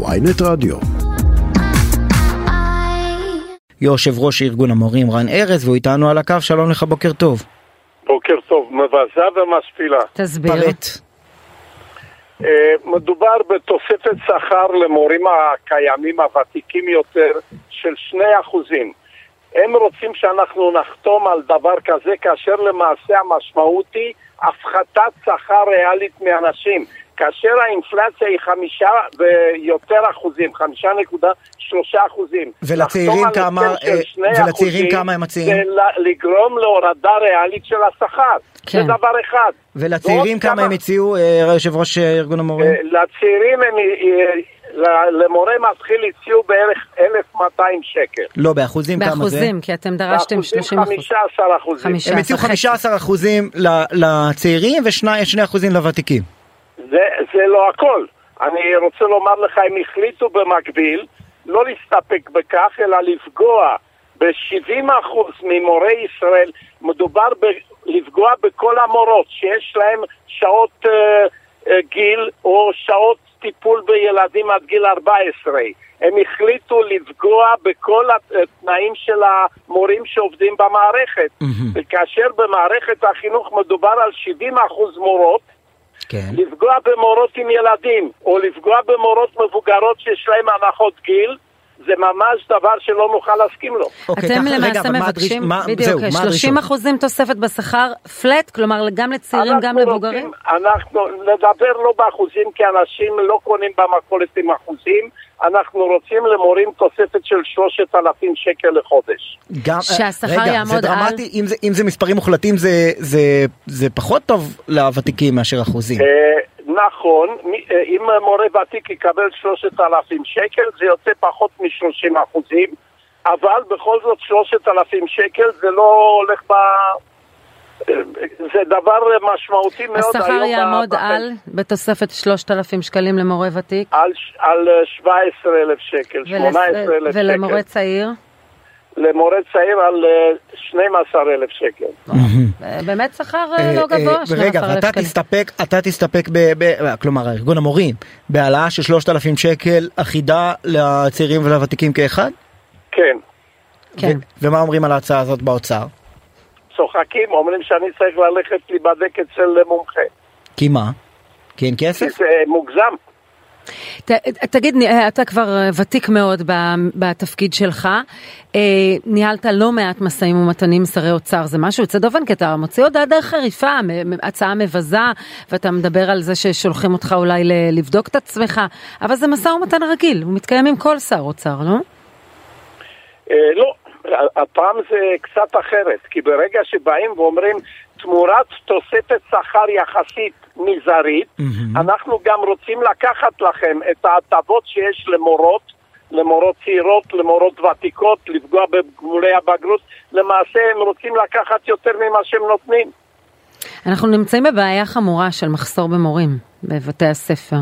ויינט רדיו. יושב ראש ארגון המורים רן ארז והוא איתנו על הקו, שלום לך, בוקר טוב. בוקר טוב, מבזה ומשפילה. תסביר. פרט. אה, מדובר בתוספת שכר למורים הקיימים הוותיקים יותר של 2%. הם רוצים שאנחנו נחתום על דבר כזה כאשר למעשה המשמעות היא הפחתת שכר ריאלית מאנשים. כאשר האינפלציה היא חמישה ויותר אחוזים, חמישה נקודה שלושה אחוזים. ולצעירים כמה, אה, ולצעירים כמה הם מציעים? זה לגרום להורדה ריאלית של השכר. כן. זה דבר אחד. ולצעירים כמה הם הציעו, אה, יושב ראש אה, ארגון המורים? לצעירים הם, ל- למורה מתחיל הציעו בערך 1,200 שקל. לא, באחוזים כמה זה? באחוזים, כי אתם דרשתם 30 אחוז. 15 אחוזים. הם הציעו 15 15 אחוזים לצעירים ו-2 אחוזים לוותיקים. זה, זה לא הכל. אני רוצה לומר לך, הם החליטו במקביל לא להסתפק בכך, אלא לפגוע ב-70% ממורי ישראל. מדובר ב- לפגוע בכל המורות שיש להם שעות אה, אה, גיל או שעות טיפול בילדים עד גיל 14. הם החליטו לפגוע בכל התנאים של המורים שעובדים במערכת. וכאשר במערכת החינוך מדובר על 70% מורות, כן. לפגוע במורות עם ילדים, או לפגוע במורות מבוגרות שיש להן הנחות גיל, זה ממש דבר שלא נוכל להסכים לו. אוקיי, אתם רגע, למעשה מה מבקשים, מה- בדיוק, זהו, מה 30 הדרישות? אחוזים תוספת בשכר פלט, כלומר גם לצעירים, גם? רוצים- אנחנו נדבר לא באחוזים, כי אנשים לא קונים במכולת עם אחוזים, אנחנו רוצים למורים תוספת של 3,000 שקל לחודש. גם, שהשכר רגע, זה יעמוד על- דרמטי, אם זה, אם זה מספרים מוחלטים זה, זה, זה פחות טוב לוותיקים מאשר אחוזים. אה, נכון, מי- אה, אם מורה ותיק יקבל 3,000 שקל, זה יוצא פחות מ-30 אחוזים, אבל בכל זאת 3,000 שקל זה לא הולך ב... אה, זה דבר משמעותי מאוד השכר יעמוד על, בתוספת 3,000 שקלים למורה ותיק, על, על 17,000 שקל, ול- 18,000 שקל. ולמורה צעיר? למורה צעיר על אה, 12,000 שקל. אה, באמת שכר אה, לא אה, גבוה, אה, 12,000 רגע, ואתה. תסתפק, אתה תסתפק, ב, ב, כלומר ארגון המורים, בהעלאה של 3,000 שקל אחידה לצעירים ולוותיקים כאחד? כן. כן. ומה אומרים על ההצעה הזאת באוצר? צוחקים, אומרים שאני צריך ללכת להיבדק אצל מומחה. כי מה? כי אין כי כסף? זה מוגזם. ת- תגיד, ני- אתה כבר אה, ותיק מאוד ב- בתפקיד שלך, אה, ניהלת לא מעט משאים ומתנים עם שרי אוצר, זה משהו יוצא דופן, כי אתה מוציא הודעה די חריפה, הצעה מבזה, ואתה מדבר על זה ששולחים אותך אולי ל- לבדוק את עצמך, אבל זה משא ומתן רגיל, הוא מתקיים עם כל שר אוצר, לא? אה, לא, הפעם זה קצת אחרת, כי ברגע שבאים ואומרים תמורת תוספת שכר יחסית מזערית, אנחנו גם רוצים לקחת לכם את ההטבות שיש למורות, למורות צעירות, למורות ותיקות, לפגוע בגמולי הבגרות, למעשה הם רוצים לקחת יותר ממה שהם נותנים. אנחנו נמצאים בבעיה חמורה של מחסור במורים בבתי הספר.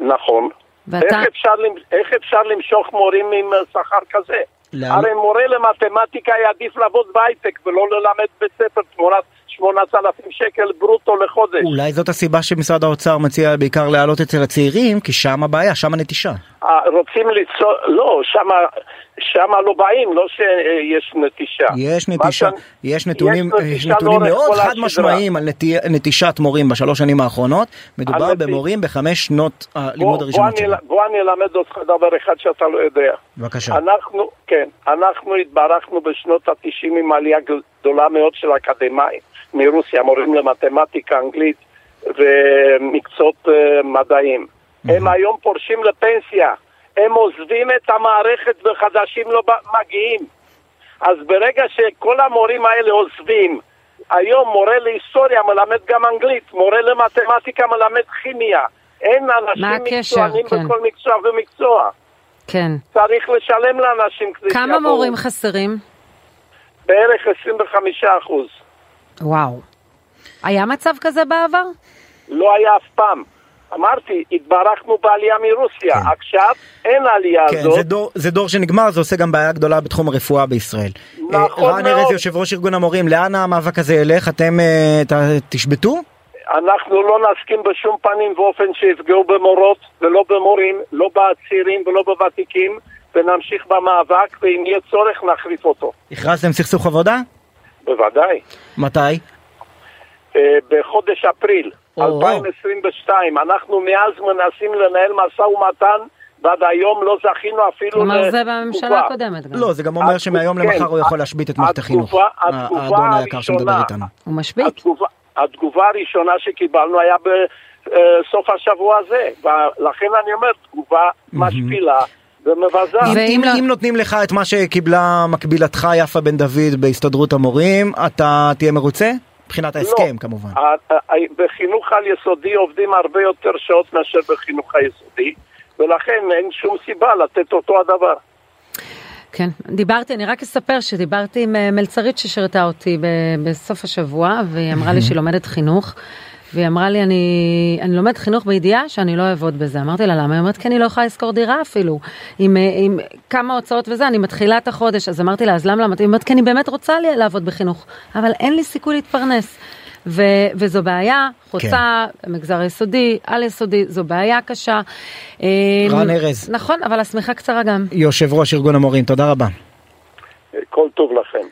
נכון. ואתה- איך אפשר, איך אפשר למשוך מורים עם אה, שכר כזה? הרי מורה למתמטיקה יעדיף לעבוד בהייטק ולא ללמד בית ספר תמורת 8,000 שקל ברוטו לחודש. אולי זאת הסיבה שמשרד האוצר מציע בעיקר להעלות אצל הצעירים, כי שם הבעיה, שם הנטישה. אה, רוצים ליצור, לא, שמה, שמה לא באים, לא שיש נטישה. יש נטישה, שאני- יש נתונים, יש יש נטישה נתונים מאוד חד השדרה. משמעיים על נטי- נטישת מורים בשלוש שנים האחרונות. מדובר במורים בחמש שנות הלימוד הראשונות שלהם. בוא אני אלמד אותך דבר אחד שאתה לא יודע. בבקשה. אנחנו, כן, אנחנו התברכנו בשנות ה-90 עם עלייה גדולה מאוד של אקדמאים מרוסיה, מורים למתמטיקה, אנגלית ומקצועות אה, מדעיים. הם היום פורשים לפנסיה, הם עוזבים את המערכת וחדשים לא ב- מגיעים. אז ברגע שכל המורים האלה עוזבים, היום מורה להיסטוריה מלמד גם אנגלית, מורה למתמטיקה מלמד כימיה. אין אנשים? מקצוענים כן. בכל מקצוע ומקצוע. כן. צריך לשלם לאנשים כדי כמה שיבואו. מורים חסרים? בערך 25 אחוז. וואו. היה מצב כזה בעבר? לא היה אף פעם. אמרתי, התברכנו בעלייה מרוסיה. כן. עכשיו אין העלייה כן, הזאת. זה דור, זה דור שנגמר, זה עושה גם בעיה גדולה בתחום הרפואה בישראל. נכון אה, רן מאוד. ארז, יושב ראש ארגון המורים, לאן המאבק הזה ילך? אתם אה, ת- תשבתו? אנחנו לא נסכים בשום פנים ואופן שיפגעו במורות ולא במורים, לא בצעירים ולא בוותיקים, ונמשיך במאבק, ואם יהיה צורך נחריף אותו. הכרזתם סכסוך עבודה? בוודאי. מתי? אה, בחודש אפריל או, 2022. אנחנו מאז מנסים לנהל משא ומתן, ועד היום לא זכינו אפילו כלומר זה בממשלה. הקודמת גם. לא, זה גם אומר שמהיום כן, למחר הוא יכול להשבית את מערכת החינוך. האדון היקר שמדבר איתנו. הוא משבית. התגובה, התגובה הראשונה שקיבלנו היה בסוף השבוע הזה, ולכן אני אומר, תגובה משפילה ומבזה. אם- לא- אם נותנים לך את מה שקיבלה מקבילתך יפה בן דוד בהסתדרות המורים, אתה תהיה מרוצה? מבחינת ההסכם לא. כמובן. בחינוך על יסודי עובדים הרבה יותר שעות מאשר בחינוך היסודי, ולכן אין שום סיבה לתת אותו הדבר. כן, דיברתי, אני רק אספר שדיברתי עם אה, מלצרית ששירתה אותי ב- בסוף השבוע, והיא אמרה לי שהיא לומדת חינוך, והיא אמרה לי, אני, אני לומדת חינוך בידיעה שאני לא אעבוד בזה. אמרתי לה, למה? היא אומרת, כי אני לא יכולה לשכור דירה אפילו. עם, אה, עם כמה הוצאות וזה, אני מתחילה את החודש. אז אמרתי לה, אז למה? למה? היא אומרת, כי אני באמת רוצה לעבוד בחינוך, אבל אין לי סיכוי להתפרנס. ו, וזו בעיה חוצה מגזר יסודי, על יסודי, זו בעיה קשה. רן ארז. נכון, אבל השמיכה קצרה גם. יושב ראש ארגון המורים, תודה רבה. כל טוב לכם.